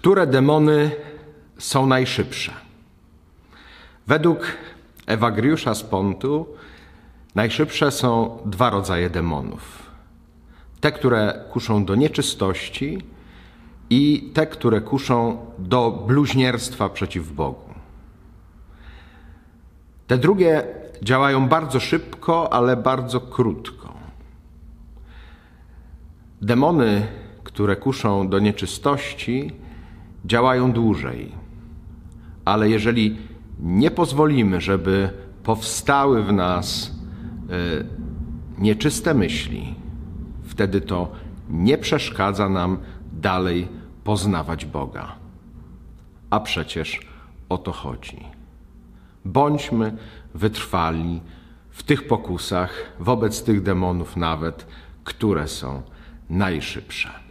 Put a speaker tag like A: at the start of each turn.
A: Które demony są najszybsze? Według Ewagriusza z Pontu najszybsze są dwa rodzaje demonów. Te, które kuszą do nieczystości i te, które kuszą do bluźnierstwa przeciw Bogu. Te drugie działają bardzo szybko, ale bardzo krótko. Demony, które kuszą do nieczystości, działają dłużej. Ale jeżeli nie pozwolimy, żeby powstały w nas e, nieczyste myśli, wtedy to nie przeszkadza nam dalej poznawać Boga. A przecież o to chodzi. Bądźmy wytrwali w tych pokusach wobec tych demonów, nawet które są najszybsze.